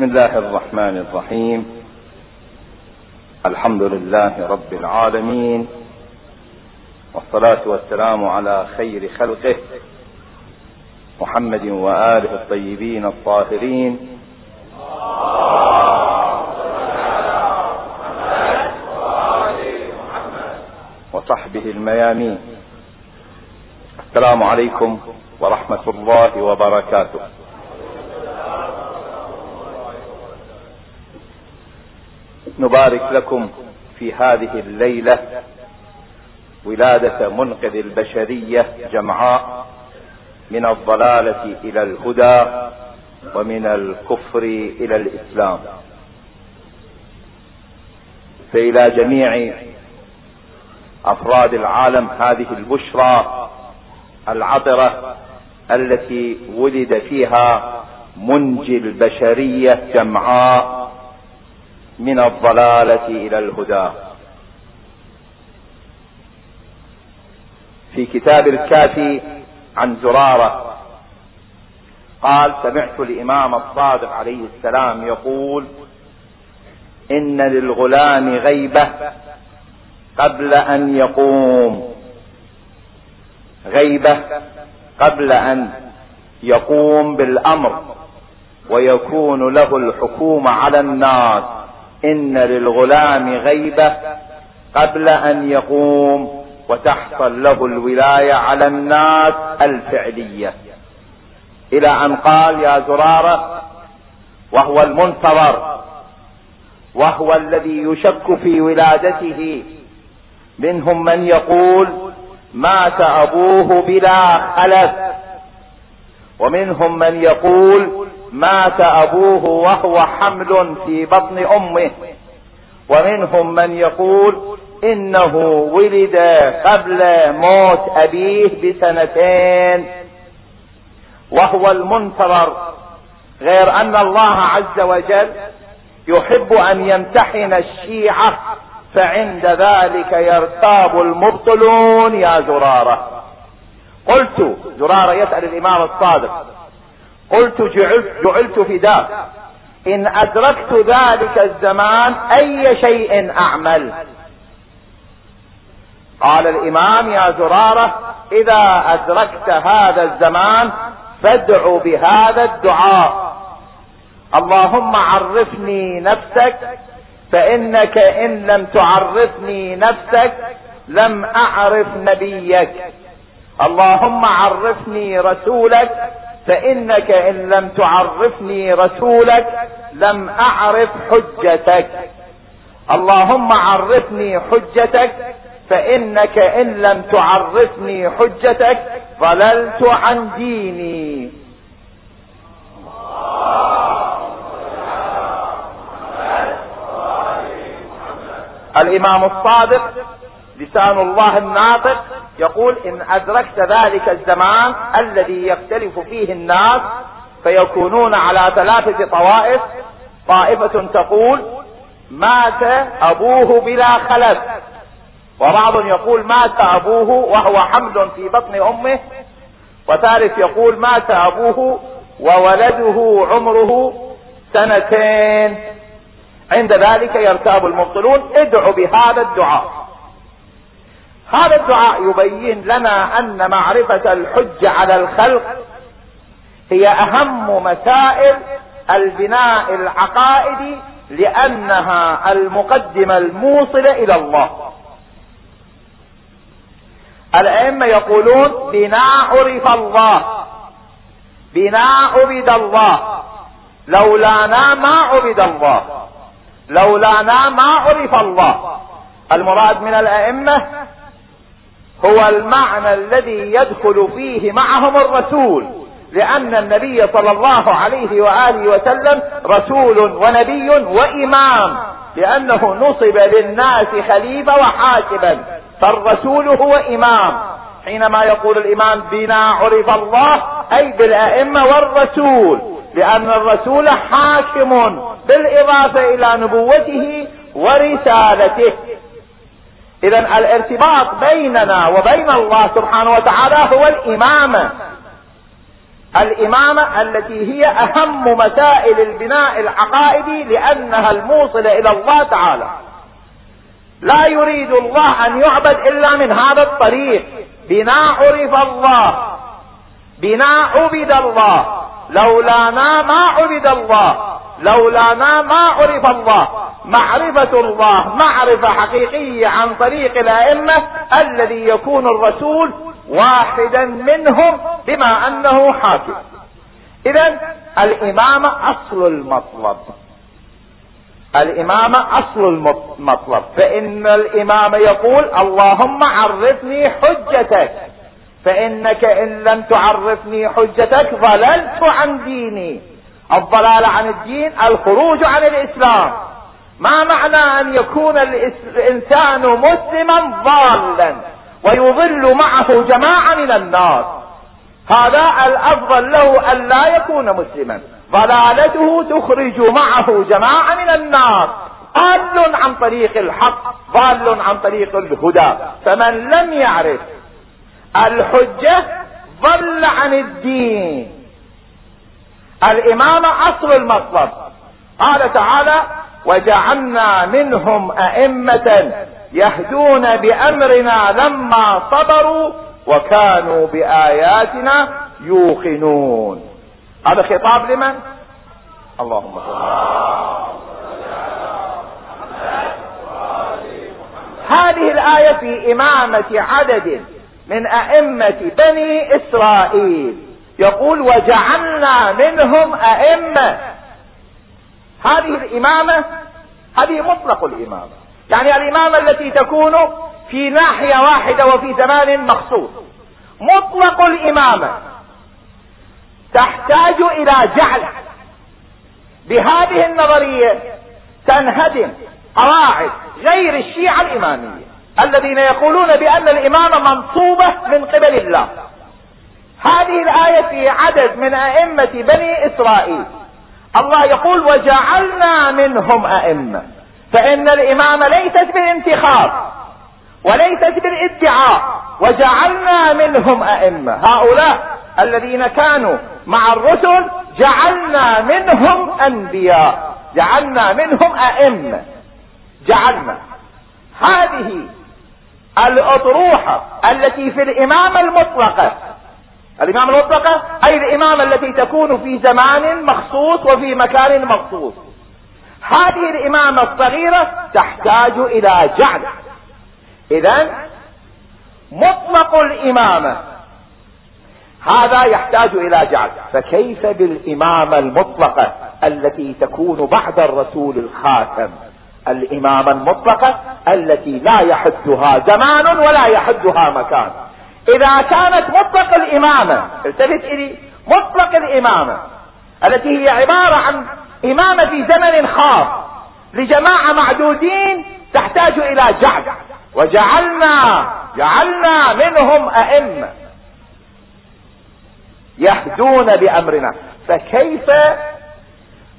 بسم الله الرحمن الرحيم. الحمد لله رب العالمين. والصلاة والسلام على خير خلقه محمد وآله الطيبين الطاهرين. وصحبه الميامين. السلام عليكم ورحمة الله وبركاته. نبارك لكم في هذه الليلة ولادة منقذ البشرية جمعاء من الضلالة إلى الهدى ومن الكفر إلى الإسلام. فإلى جميع أفراد العالم هذه البشرى العطرة التي ولد فيها منجي البشرية جمعاء من الضلالة إلى الهدى. في كتاب الكافي عن زرارة قال سمعت الإمام الصادق عليه السلام يقول إن للغلام غيبة قبل أن يقوم. غيبة قبل أن يقوم بالأمر ويكون له الحكومة على الناس. إن للغلام غيبة قبل أن يقوم وتحصل له الولاية على الناس الفعلية. إلى أن قال يا زرارة وهو المنتظر وهو الذي يشك في ولادته منهم من يقول مات أبوه بلا خلف. ومنهم من يقول مات أبوه وهو حمل في بطن أمه. ومنهم من يقول إنه ولد قبل موت أبيه بسنتين. وهو المنتظر. غير أن الله عز وجل يحب أن يمتحن الشيعة فعند ذلك يرتاب المبطلون يا زرارة. قلت زرارة يسأل الإمام الصادق قلت جعلت, جعلت فداك إن أدركت ذلك الزمان أي شيء أعمل. قال الإمام يا زرارة إذا أدركت هذا الزمان فادع بهذا الدعاء. اللهم عرفني نفسك فإنك إن لم تعرفني نفسك لم أعرف نبيك. اللهم عرفني رسولك فإنك إن لم تعرفني رسولك لم أعرف حجتك. اللهم عرفني حجتك فإنك إن لم تعرفني حجتك ضللت عن ديني. الإمام الصادق لسان الله الناطق يقول إن أدركت ذلك الزمان الذي يختلف فيه الناس فيكونون على ثلاثة طوائف. طائفة تقول مات أبوه بلا خلف وبعض يقول مات أبوه وهو حمل في بطن أمه وثالث يقول مات أبوه وولده عمره سنتين. عند ذلك يرتاب المبطلون ادعوا بهذا الدعاء. هذا الدعاء يبين لنا أن معرفة الحج على الخلق هي أهم مسائل البناء العقائدي لأنها المقدمة الموصلة إلى الله. الأئمة يقولون بنا عرف الله بنا عبد الله. لولانا ما عبد الله لولانا ما عرف الله. المراد من الأئمة هو المعنى الذي يدخل فيه معهم الرسول. لأن النبي صلى الله عليه وآله وسلم رسول ونبي وإمام. لأنه نصب للناس خليفة وحاكما. فالرسول هو إمام. حينما يقول الإمام بنا عرف الله أي بالأئمة والرسول. لأن الرسول حاكم بالإضافة إلى نبوته ورسالته. إذا الارتباط بيننا وبين الله سبحانه وتعالى هو الإمامة. الإمامة التي هي أهم مسائل البناء العقائدي لأنها الموصلة إلى الله تعالى. لا يريد الله أن يعبد إلا من هذا الطريق. بنا عرف الله. بنا عبد الله. لولانا ما عبد الله. لولانا ما عرف الله. معرفة الله معرفة حقيقية عن طريق الأئمة الذي يكون الرسول واحدا منهم بما أنه حاكم. إذا الإمامة أصل المطلب. الإمامة أصل المطلب. فإن الإمام يقول اللهم عرفني حجتك. فإنك إن لم تعرفني حجتك ضللت عن ديني. الضلال عن الدين الخروج عن الإسلام. ما معنى أن يكون الإنسان مسلما ضالا ويضل معه جماعة من الناس؟ هذا الأفضل له أن لا يكون مسلما. ضلالته تخرج معه جماعة من الناس. ضال عن طريق الحق ضال عن طريق الهدى. فمن لم يعرف الحجة ضل عن الدين. الامامة أصل المطلب. قال تعالى وجعلنا منهم أئمة يهدون بأمرنا لما صبروا وكانوا بآياتنا يوقنون. هذا خطاب لمن؟ اللهم صل هذه الآية في إمامة عدد من أئمة بني إسرائيل. يقول وجعلنا منهم أئمة هذه الإمامة هذه مطلق الإمامة. يعني الإمامة التي تكون في ناحية واحدة وفي زمان مخصوص. مطلق الإمامة. تحتاج إلى جعل بهذه النظرية تنهدم قواعد غير الشيعة الإمامية الذين يقولون بأن الإمامة منصوبة من قبل الله. هذه الآية في عدد من أئمة بني إسرائيل. الله يقول وجعلنا منهم أئمة. فإن الإمامة ليست بالانتخاب وليست بالادعاء وجعلنا منهم أئمة. هؤلاء الذين كانوا مع الرسل جعلنا منهم أنبياء جعلنا منهم أئمة. جعلنا. هذه الأطروحة التي في الإمامة المطلقة الإمامة المطلقة أي الإمامة التي تكون في زمان مخصوص وفي مكان مخصوص. هذه الإمامة الصغيرة تحتاج إلى جعل. إذا مطلق الإمامة. هذا يحتاج إلى جعل. فكيف بالإمامة المطلقة التي تكون بعد الرسول الخاتم؟ الإمامة المطلقة التي لا يحدها زمان ولا يحدها مكان. إذا كانت مطلق الإمامة التفت إلي مطلق الإمامة التي هي عبارة عن إمامة في زمن خاص لجماعة معدودين تحتاج إلى جعل وجعلنا جعلنا منهم أئمة يهدون بأمرنا. فكيف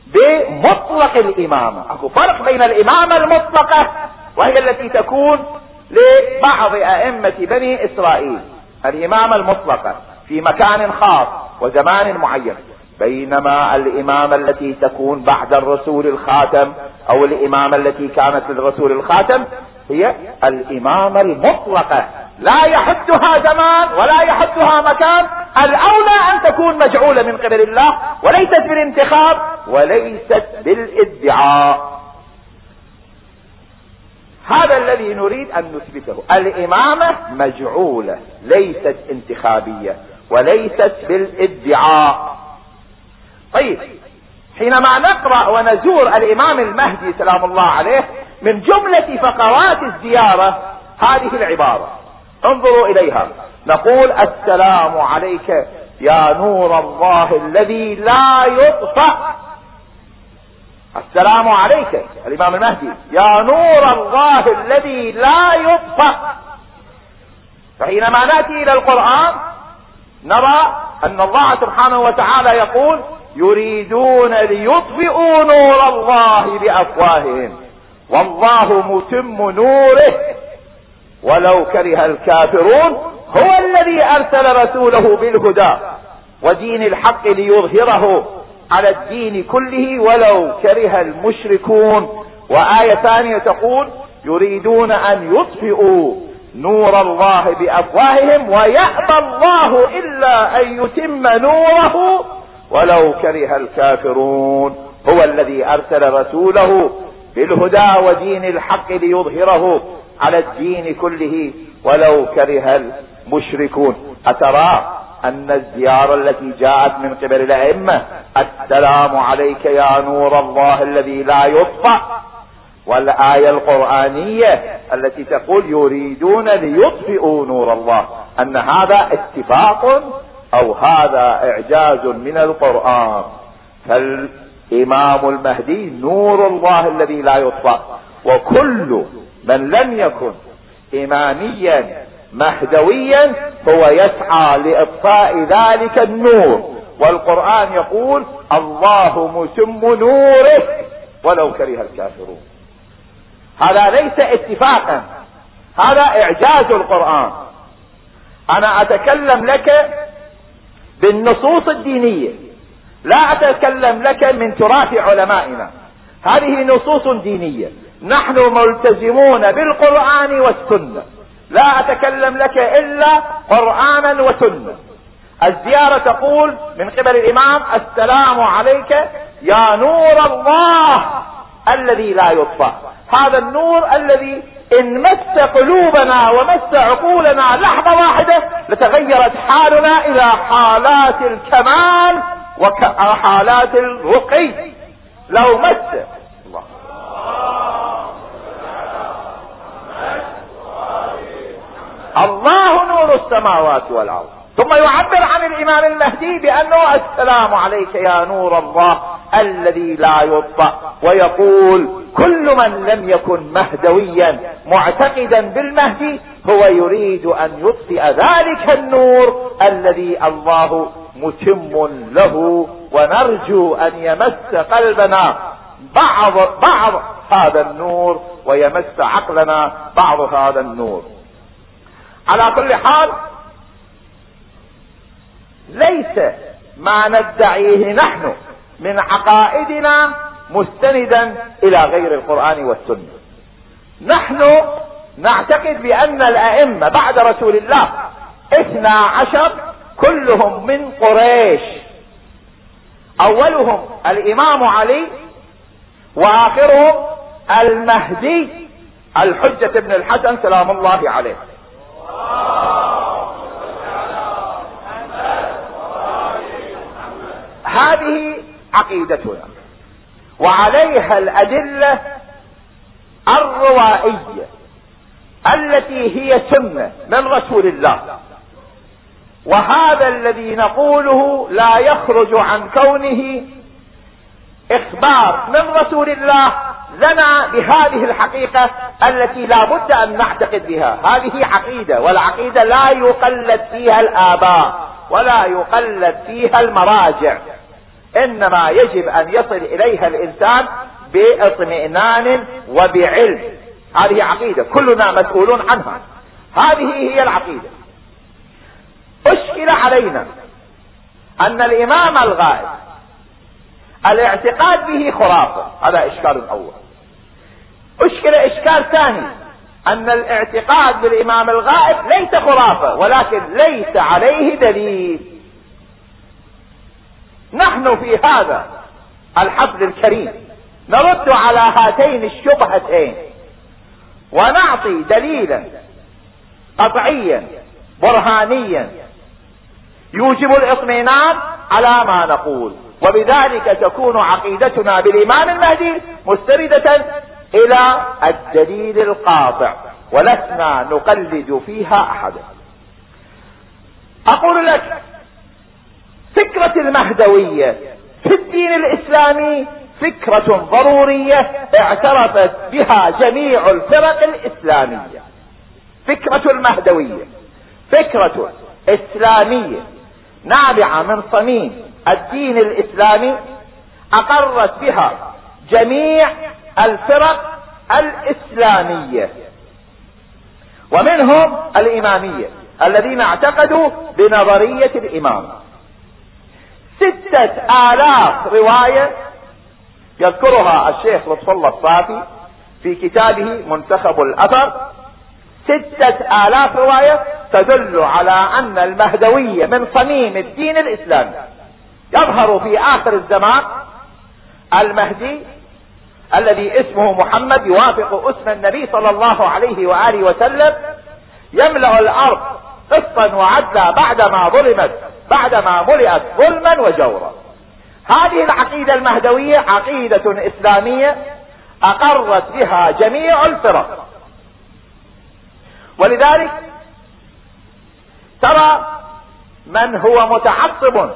بمطلق الإمامة؟ أكو فرق بين الإمامة المطلقة وهي التي تكون لبعض أئمة بني إسرائيل الإمامة المطلقة في مكان خاص وزمان معين بينما الإمامة التي تكون بعد الرسول الخاتم أو الإمامة التي كانت للرسول الخاتم هي الإمامة المطلقة لا يحدها زمان ولا يحدها مكان الأولى أن تكون مجعولة من قبل الله وليست بالانتخاب وليست بالادعاء. هذا الذي نريد أن نثبته. الإمامة مجعولة ليست انتخابية وليست بالادعاء. طيب حينما نقرأ ونزور الإمام المهدي سلام الله عليه من جملة فقرات الزيارة هذه العبارة. انظروا إليها. نقول السلام عليك يا نور الله الذي لا يطفأ السلام عليك الإمام المهدي. يا نور الله الذي لا يطفأ. فحينما نأتي إلى القرآن نرى أن الله سبحانه وتعالى يقول يريدون ليطفئوا نور الله بأفواههم. والله متم نوره. ولو كره الكافرون هو الذي أرسل رسوله بالهدى ودين الحق ليظهره. على الدين كله ولو كره المشركون. وآية ثانية تقول يريدون أن يطفئوا نور الله بأفواههم ويأبى الله إلا أن يتم نوره ولو كره الكافرون. هو الذي أرسل رسوله بالهدى ودين الحق ليظهره على الدين كله ولو كره المشركون. اترى أن الزيارة التي جاءت من قبل الأئمة السلام عليك يا نور الله الذي لا يطفأ. والآية القرآنية التي تقول يريدون ليطفئوا نور الله أن هذا اتفاق أو هذا إعجاز من القرآن. فالإمام المهدي نور الله الذي لا يطفأ. وكل من لم يكن إماميا مهدويا هو يسعى لإطفاء ذلك النور. والقرآن يقول الله متم نوره ولو كره الكافرون. هذا ليس اتفاقا. هذا إعجاز القرآن. أنا أتكلم لك بالنصوص الدينية. لا أتكلم لك من تراث علمائنا. هذه نصوص دينية. نحن ملتزمون بالقرآن والسنة. لا أتكلم لك إلا قرآنا وسنة. الزيارة تقول من قبل الإمام السلام عليك يا نور الله الذي لا يطفأ هذا النور الذي إن مس قلوبنا ومس عقولنا لحظة واحدة لتغيرت حالنا إلى حالات الكمال وحالات الرقي. لو مس الله. الله نور السماوات والأرض. ثم يعبر عن الإمام المهدي بأنه السلام عليك يا نور الله الذي لا يطفأ ويقول كل من لم يكن مهدويا معتقدا بالمهدي هو يريد أن يطفئ ذلك النور الذي الله متم له ونرجو أن يمس قلبنا بعض بعض هذا النور ويمس عقلنا بعض هذا النور. على كل حال ليس ما ندعيه نحن من عقائدنا مستندا إلى غير القرآن والسنة. نحن نعتقد بأن الأئمة بعد رسول الله اثنا عشر كلهم من قريش. أولهم الإمام علي وآخرهم المهدي الحجة ابن الحسن سلام الله عليه. هذه عقيدتنا وعليها الأدلة الروائية التي هي سنة من رسول الله. وهذا الذي نقوله لا يخرج عن كونه إخبار من رسول الله لنا بهذه الحقيقة التي لا بد أن نعتقد بها. هذه عقيدة والعقيدة لا يقلد فيها الآباء ولا يقلد فيها المراجع. إنما يجب أن يصل إليها الإنسان باطمئنان وبعلم. هذه عقيدة كلنا مسؤولون عنها. هذه هي العقيدة. أشكل علينا أن الإمام الغائب الاعتقاد به خرافة. هذا إشكال أول. اشكل إشكال ثاني أن الاعتقاد بالإمام الغائب ليس خرافة ولكن ليس عليه دليل. نحن في هذا الحفل الكريم نرد على هاتين الشبهتين ونعطي دليلا قطعيا برهانيا. يوجب الاطمئنان على ما نقول وبذلك تكون عقيدتنا بالإمام المهدي مستندة إلى الدليل القاطع ولسنا نقلد فيها احدا أقول لك فكرة المهدوية في الدين الإسلامي فكرة ضرورية اعترفت بها جميع الفرق الإسلامية. فكرة المهدوية فكرة إسلامية نابعة من صميم الدين الإسلامي أقرت بها جميع الفرق الإسلامية. ومنهم الإمامية الذين اعتقدوا بنظرية الإمام. ستة آلاف رواية يذكرها الشيخ لطف الله الصافي في كتابه منتخب الأثر. ستة آلاف رواية تدل على أن المهدوية من صميم الدين الإسلامي. يظهر في آخر الزمان المهدي الذي اسمه محمد يوافق اسم النبي صلى الله عليه وآله وسلم يملأ الأرض قسطا وعدلا بعدما ظلمت بعدما ملئت ظلما وجورا. هذه العقيدة المهدوية عقيدة إسلامية أقرت بها جميع الفرق. ولذلك ترى من هو متعصب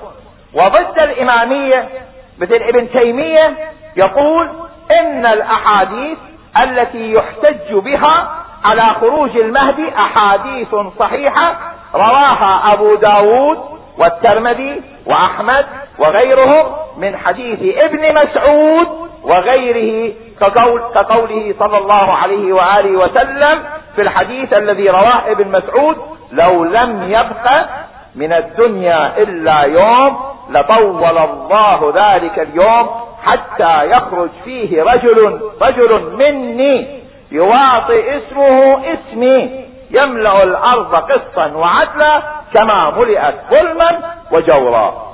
وضد الإمامية مثل ابن تيمية يقول إن الأحاديث التي يحتج بها على خروج المهدي أحاديث صحيحة رواها أبو داود والترمذي وأحمد وغيرهم من حديث ابن مسعود وغيره كقول كقوله صلى الله عليه وآله وسلم في الحديث الذي رواه ابن مسعود لو لم يبق من الدنيا إلا يوم لطول الله ذلك اليوم حتى يخرج فيه رجل رجل مني يواطي اسمه اسمي يملأ الأرض قسطا وعدلا كما ملئت ظلما وجورا.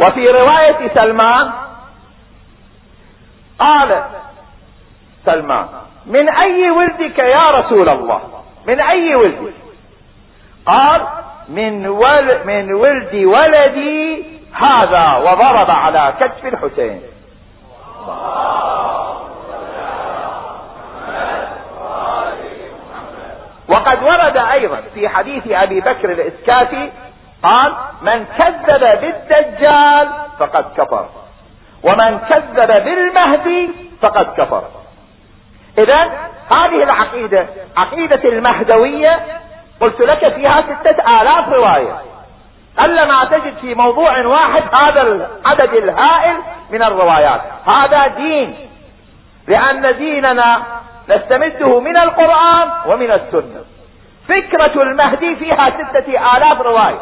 وفي رواية سلمان قال سلمان من أي ولدك يا رسول الله؟ من أي ولدك؟ قال من ول من ولد ولدي هذا وضرب على كتف الحسين. وقد ورد أيضا في حديث أبي بكر الاسكافي قال من كذب بالدجال فقد كفر ومن كذب بالمهدي فقد كفر. اذا هذه العقيدة عقيدة المهدوية قلت لك فيها ستة آلاف رواية. ألا ما تجد في موضوع واحد هذا العدد الهائل من الروايات. هذا دين. لأن ديننا نستمده من القرآن ومن السنة. فكرة المهدي فيها ستة آلاف رواية.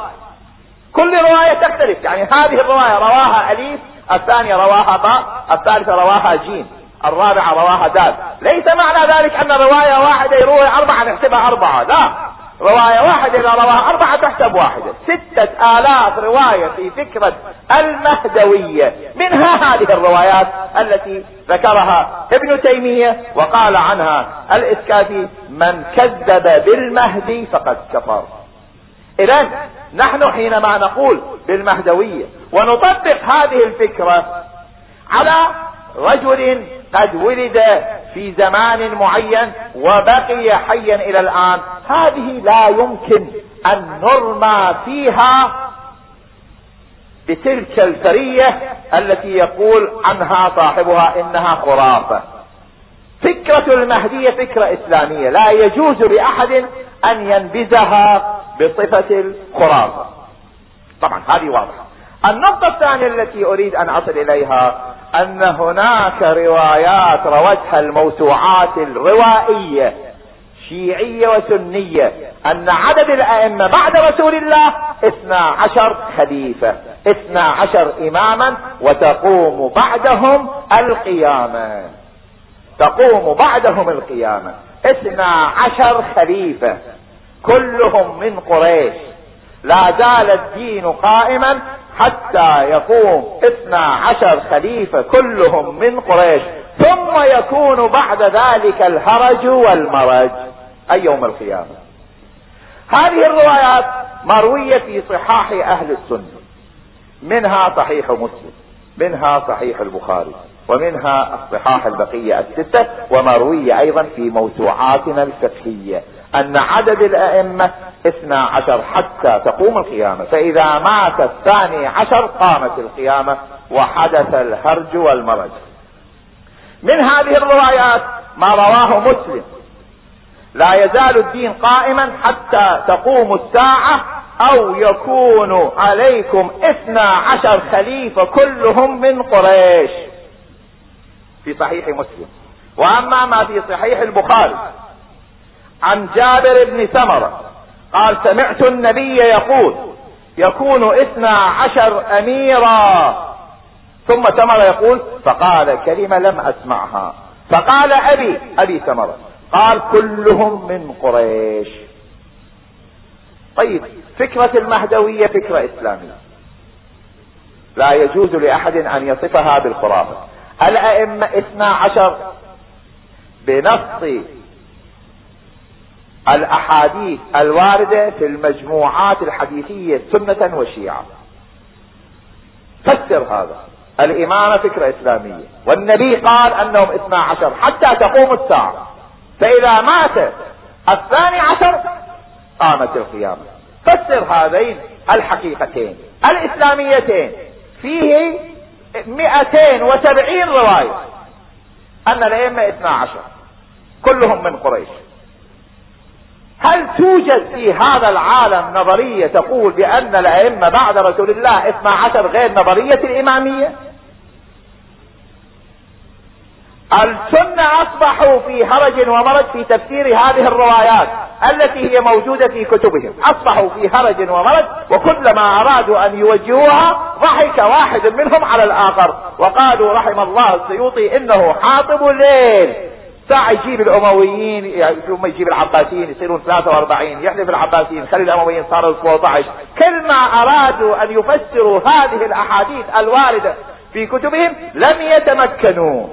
كل رواية تختلف. يعني هذه الرواية رواها أليف الثانية رواها باء الثالثة رواها جيم الرابعة رواها دال. ليس معنى ذلك أن رواية واحدة يروي أربعة نحسبها أربعة. لا. رواية واحدة إذا رواها أربعة تحسب واحدة. ستة آلاف رواية في فكرة المهدوية. منها هذه الروايات التي ذكرها ابن تيمية وقال عنها الإسكافي من كذب بالمهدي فقد كفر. إذا نحن حينما نقول بالمهدوية ونطبق هذه الفكرة على رجل قد ولد في زمان معين وبقي حيا إلى الآن هذه لا يمكن أن نرمى فيها بتلك الفرية التي يقول عنها صاحبها إنها خرافة. فكرة المهدية فكرة إسلامية. لا يجوز لأحد أن ينبذها بصفة الخرافة. طبعا هذه واضحة. النقطة الثانية التي أريد أن أصل إليها أن هناك روايات روتها الموسوعات الروائية شيعية وسنية أن عدد الأئمة بعد رسول الله اثنا عشر خليفة اثنا عشر إماما وتقوم بعدهم القيامة. تقوم بعدهم القيامة. اثنا عشر خليفة كلهم من قريش. لا زال الدين قائما حتى يقوم اثنا عشر خليفة كلهم من قريش. ثم يكون بعد ذلك الهرج والمرج. أي يوم القيامة. هذه الروايات مروية في صحاح أهل السنة. منها صحيح مسلم منها صحيح البخاري ومنها الصحاح البقية الستة ومروية أيضا في موسوعاتنا الفقهية. أن عدد الأئمة اثنى عشر حتى تقوم القيامة. فإذا مات الثاني عشر قامت القيامة وحدث الهرج والمرج. من هذه الروايات ما رواه مسلم. لا يزال الدين قائما حتى تقوم الساعة أو يكون عليكم اثنى عشر خليفة كلهم من قريش. في صحيح مسلم. وأما ما في صحيح البخاري. عن جابر بن سمرة قال سمعت النبي يقول يكون اثنا عشر أميرا. ثم ثمر يقول فقال كلمة لم أسمعها. فقال أبي أبي ثمرة. قال كلهم من قريش. طيب فكرة المهدوية فكرة إسلامية. لا يجوز لأحد أن يصفها بالخرافة. الأئمة اثنا عشر بنص الأحاديث الواردة في المجموعات الحديثية سنة وشيعة. فسر هذا. الإمامة فكرة إسلامية. والنبي قال أنهم اثنا عشر حتى تقوم الساعة. فإذا مات الثاني عشر قامت القيامة. فسر هذين الحقيقتين الإسلاميتين. فيه مئتين وسبعين رواية. أن الأئمة اثنا عشر كلهم من قريش. هل توجد في هذا العالم نظرية تقول بأن الأئمة بعد رسول الله اثنا عشر غير نظرية الإمامية؟ السنة أصبحوا في هرج ومرج في تفسير هذه الروايات التي هي موجودة في كتبهم. أصبحوا في هرج ومرج وكلما أرادوا أن يوجهوها ضحك واحد منهم على الآخر. وقالوا رحم الله السيوطي إنه حاطب الليل. ساعة يجيب الأمويين يعني ثم يجيب العباسيين يصيرون 43 يحلف العباسيين. خلي الأمويين صاروا 17 كل ما أرادوا أن يفسروا هذه الأحاديث الواردة في كتبهم لم يتمكنوا.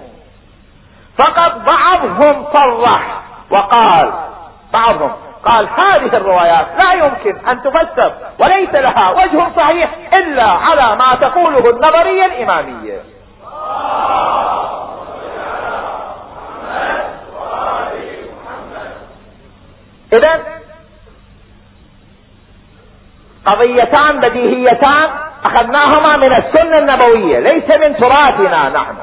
فقط بعضهم صرح وقال بعضهم قال هذه الروايات لا يمكن أن تفسر وليس لها وجه صحيح إلا على ما تقوله النظرية الإمامية. اذا قضيتان بديهيتان أخذناهما من السنة النبوية ليس من تراثنا نحن.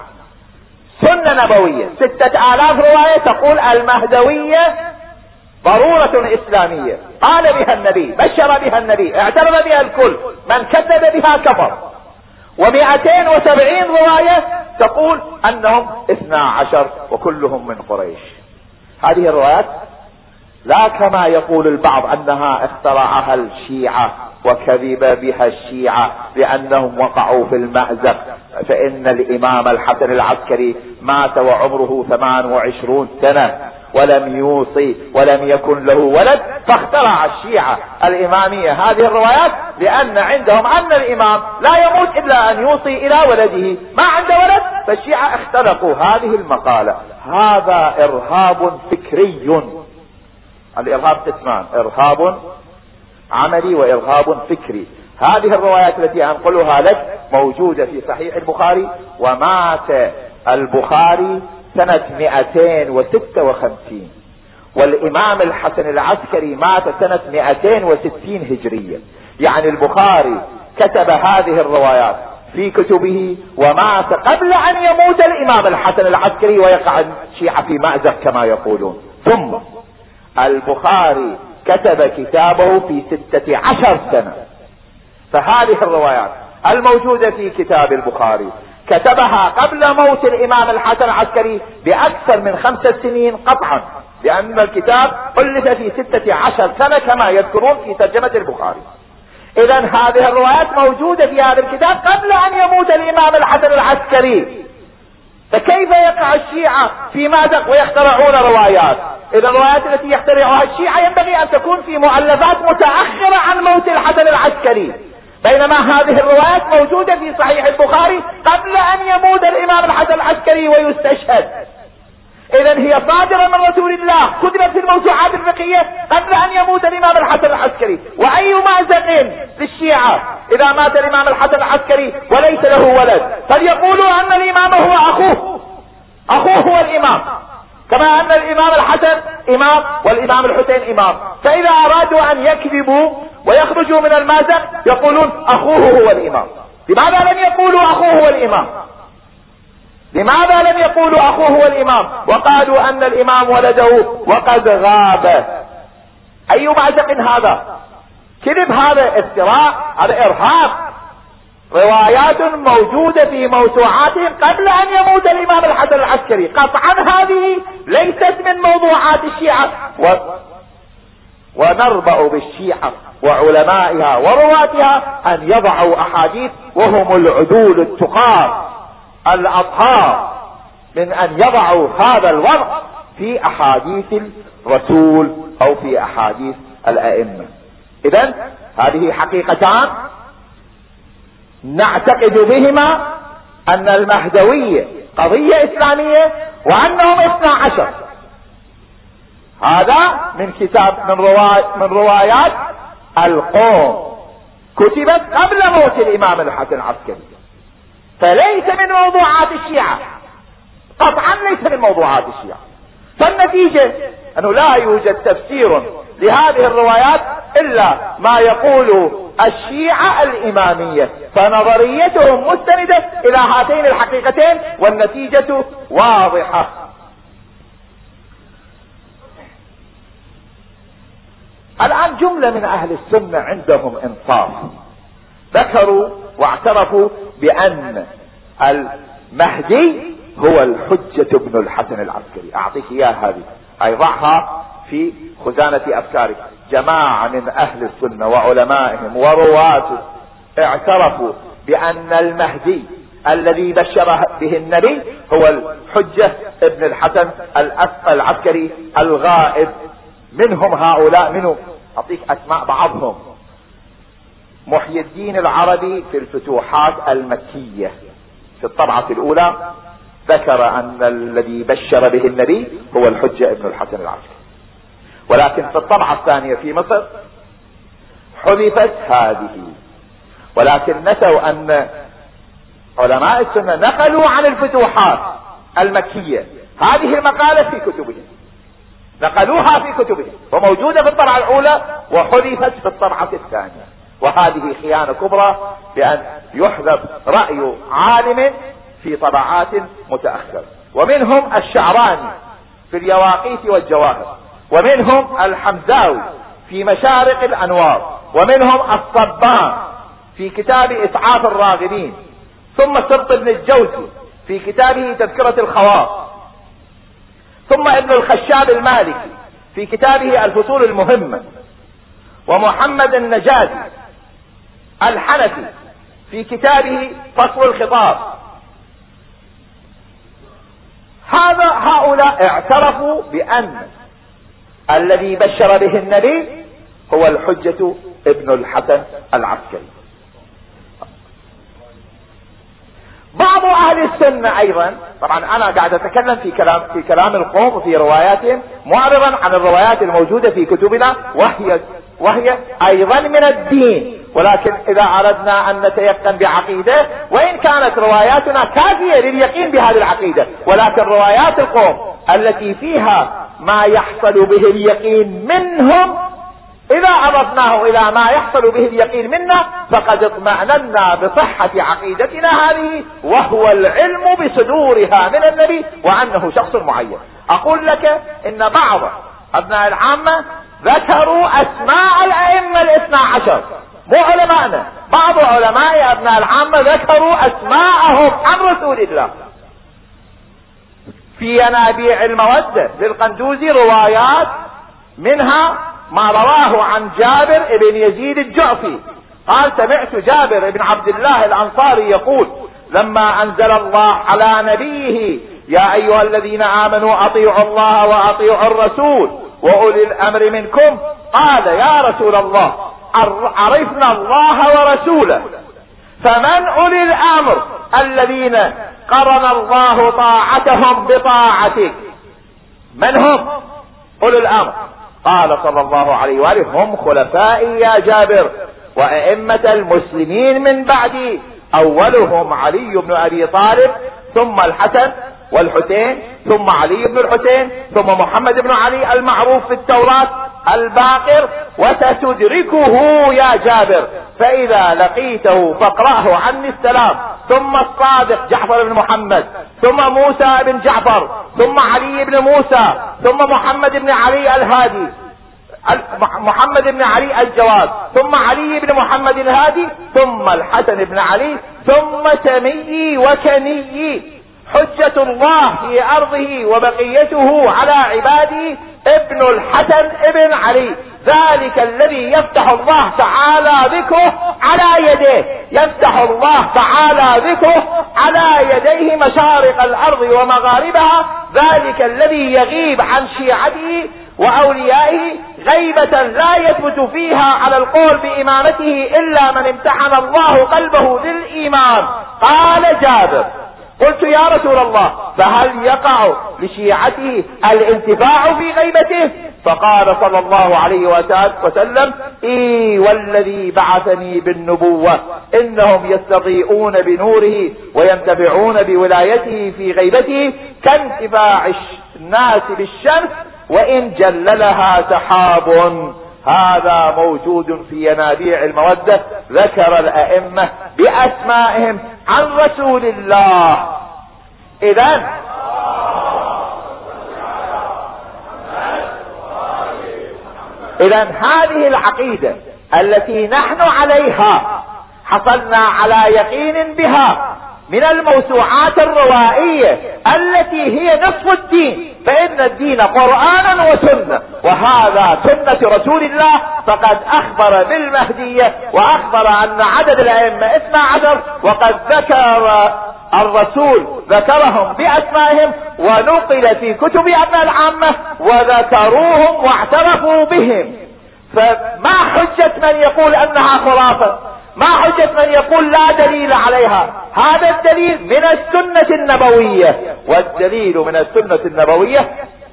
سنة نبوية. ستة آلاف رواية تقول المهدوية ضرورة إسلامية. قال بها النبي بشر بها النبي اعترف بها الكل. من كذب بها كفر. ومئتين وسبعين رواية تقول أنهم اثنا عشر وكلهم من قريش. هذه الروايات لا كما يقول البعض أنها اخترعها الشيعة. وكذب بها الشيعة لانهم وقعوا في المأزق. فإن الإمام الحسن العسكري مات وعمره ثمان وعشرون سنة ولم يوصي ولم يكن له ولد فاخترع الشيعة الإمامية. هذه الروايات لأن عندهم أن الإمام لا يموت إلا أن يوصي إلى ولده. ما عنده ولد؟ فالشيعة اخترقوا هذه المقالة. هذا إرهاب فكري. الإرهاب قسمان. إرهاب عملي وإرهاب فكري. هذه الروايات التي أنقلها لك موجودة في صحيح البخاري ومات البخاري سنة 256 والإمام الحسن العسكري مات سنة 260 هجرية يعني البخاري كتب هذه الروايات في كتبه ومات قبل أن يموت الإمام الحسن العسكري ويقع الشيعة في مأزق كما يقولون. ثم البخاري كتب كتابه في ستة عشر سنة. فهذه الروايات الموجودة في كتاب البخاري كتبها قبل موت الإمام الحسن العسكري بأكثر من خمسة سنين قطعا لأن الكتاب ألف في ستة عشر سنة كما يذكرون في ترجمة البخاري. اذا هذه الروايات موجودة في هذا الكتاب قبل أن يموت الإمام الحسن العسكري. فكيف يقع الشيعة في مازق ويخترعون روايات؟ إذا الروايات التي يخترعها الشيعة ينبغي أن تكون في مؤلفات متأخرة عن موت الحسن العسكري. بينما هذه الروايات موجودة في صحيح البخاري قبل أن يموت الإمام الحسن العسكري ويستشهد. اذا هي صادرة من رسول الله كتبت في الموسوعات الفقهية قبل أن يموت الإمام الحسن العسكري. وأي مازق للشيعة إذا مات الإمام الحسن العسكري وليس له ولد؟ فليقولوا أن الإمام هو أخوه. أخوه هو الإمام. كما أن الإمام الحسن إمام والإمام الحسين إمام. فإذا أرادوا أن يكذبوا ويخرجوا من المأزق يقولون أخوه هو الإمام. لماذا لم يقولوا أخوه هو الإمام؟ لماذا لم يقولوا أخوه هو الإمام؟ وقالوا أن الإمام ولده وقد غاب. أي مأزق هذا؟ كذب هذا افتراء هذا إرهاب. روايات موجودة في موسوعاتهم قبل أن يموت الإمام الحسن العسكري. قطعا هذه ليست من موضوعات الشيعة. و... ونربأ بالشيعة وعلمائها ورواتها أن يضعوا أحاديث وهم العدول التقار الأطهار من أن يضعوا هذا الوضع في أحاديث الرسول أو في أحاديث الأئمة. اذا هذه حقيقتان. نعتقد بهما أن المهدوية قضية إسلامية وأنهم اثنى عشر. هذا من كتاب من رواية من روايات القوم. كتبت قبل موت الإمام الحسن العسكري. فليس من موضوعات الشيعة. قطعا ليس من موضوعات الشيعة. فالنتيجة أنه لا يوجد تفسير لهذه الروايات إلا ما يقول الشيعة الإمامية فنظريتهم مستندة إلى هاتين الحقيقتين والنتيجة واضحة. الآن جملة من أهل السنة عندهم إنصاف. ذكروا واعترفوا بأن المهدي هو الحجة ابن الحسن العسكري. أعطيك اياه هذه. اي ضعها في خزانة أفكارك. جماعة من أهل السنة وعلمائهم ورواته اعترفوا بأن المهدي الذي بشر به النبي هو الحجة ابن الحسن العسكري الغائب. منهم هؤلاء منهم أعطيك أسماء بعضهم. محي الدين العربي في الفتوحات المكية. في الطبعة الأولى ذكر أن الذي بشر به النبي هو الحجة ابن الحسن العسكري. ولكن في الطبعة الثانية في مصر حذفت هذه. ولكن نسوا أن علماء السنة نقلوا عن الفتوحات المكية. هذه المقالة في كتبهم. نقلوها في كتبهم. وموجودة في الطبعة الأولى وحذفت في الطبعة الثانية. وهذه خيانة كبرى بأن يحذف رأي عالم في طبعات متأخرة. ومنهم الشعراني في اليواقيت والجواهر. ومنهم الحمزاوي في مشارق الأنوار ومنهم الصبان في كتاب إسعاف الراغبين ثم سبط بن الجوزي في كتابه تذكرة الخواص ثم ابن الخشاب المالكي في كتابه الفصول المهمة ومحمد النجازي الحنفي في كتابه فصل الخطاب. هذا هؤلاء اعترفوا بأن الذي بشر به النبي هو الحجة ابن الحسن العسكري. بعض أهل السنة أيضا طبعا أنا قاعد أتكلم في كلام في كلام القوم وفي رواياتهم معرضا عن الروايات الموجودة في كتبنا وهي وهي أيضا من الدين. ولكن إذا أردنا أن نتيقن بعقيدة وإن كانت رواياتنا كافية لليقين بهذه العقيدة. ولكن روايات القوم التي فيها ما يحصل به اليقين منهم. إذا أضفناه إلى ما يحصل به اليقين منا فقد اطمأننا بصحة عقيدتنا هذه وهو العلم بصدورها من النبي وأنه شخص معين. أقول لك إن بعض أبناء العامة ذكروا أسماء الأئمة الاثنى عشر. مو علماءنا. بعض علماء أبناء العامة ذكروا أسماءهم عن رسول الله. في ينابيع المودة للقندوزي روايات منها ما رواه عن جابر بن يزيد الجعفي. قال سمعت جابر بن عبد الله الأنصاري يقول لما أنزل الله على نبيه يا أيها الذين آمنوا أطيعوا الله وأطيعوا الرسول وأولي الأمر منكم قال يا رسول الله عرفنا الله ورسوله فمن أولي الأمر الذين قرن الله طاعتهم بطاعتك. من هم؟ اولي الأمر. قال صلى الله عليه وآله هم خلفائي يا جابر وأئمة المسلمين من بعدي. أولهم علي بن أبي طالب ثم الحسن والحسين ثم علي بن الحسين ثم محمد بن علي المعروف في التوراة الباقر. وستدركه يا جابر فإذا لقيته فاقرأه عني السلام. ثم الصادق جعفر بن محمد ثم موسى بن جعفر ثم علي بن موسى ثم محمد بن علي الهادي محمد بن علي الجواد ثم علي بن محمد الهادي ثم الحسن بن علي ثم تمي وكني. حجة الله في أرضه وبقيته على عباده ابن الحسن ابن علي. ذلك الذي يفتح الله تعالى ذكره على يديه. يفتح الله تعالى ذكره على يديه مشارق الأرض ومغاربها. ذلك الذي يغيب عن شيعته وأوليائه غيبة لا يثبت فيها على القول بإمامته إلا من امتحن الله قلبه للايمان قال جابر قلت يا رسول الله فهل يقع لشيعته الانتفاع في غيبته؟ فقال صلى الله عليه وسلم إي والذي بعثني بالنبوة إنهم يستضيئون بنوره وينتفعون بولايته في غيبته كانتفاع الناس بالشمس وإن جللها سحاب. هذا موجود في ينابيع المودة ذكر الأئمة بأسمائهم عن رسول الله. اذا إذا هذه العقيدة التي نحن عليها حصلنا على يقين بها من الموسوعات الروائية التي هي نصف الدين فإن الدين قرآنا وسنة وهذا سنة رسول الله فقد أخبر بالمهدية وأخبر أن عدد الأئمة اثنا عشر وقد ذكر الرسول ذكرهم بأسمائهم ونقل في كتب أبناء العامة وذكروهم واعترفوا بهم. فما حجة من يقول أنها خرافة؟ ما حجة من يقول لا دليل عليها؟ هذا الدليل من السنة النبوية والدليل من السنة النبوية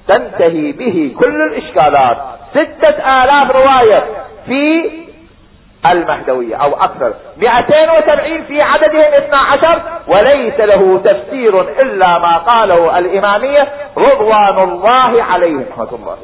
تنتهي به كل الإشكالات. ستة آلاف رواية في المهدوية أو أكثر. 270 في عددهم 12 وليس له تفسير إلا ما قاله الإمامية رضوان الله عليهم الله.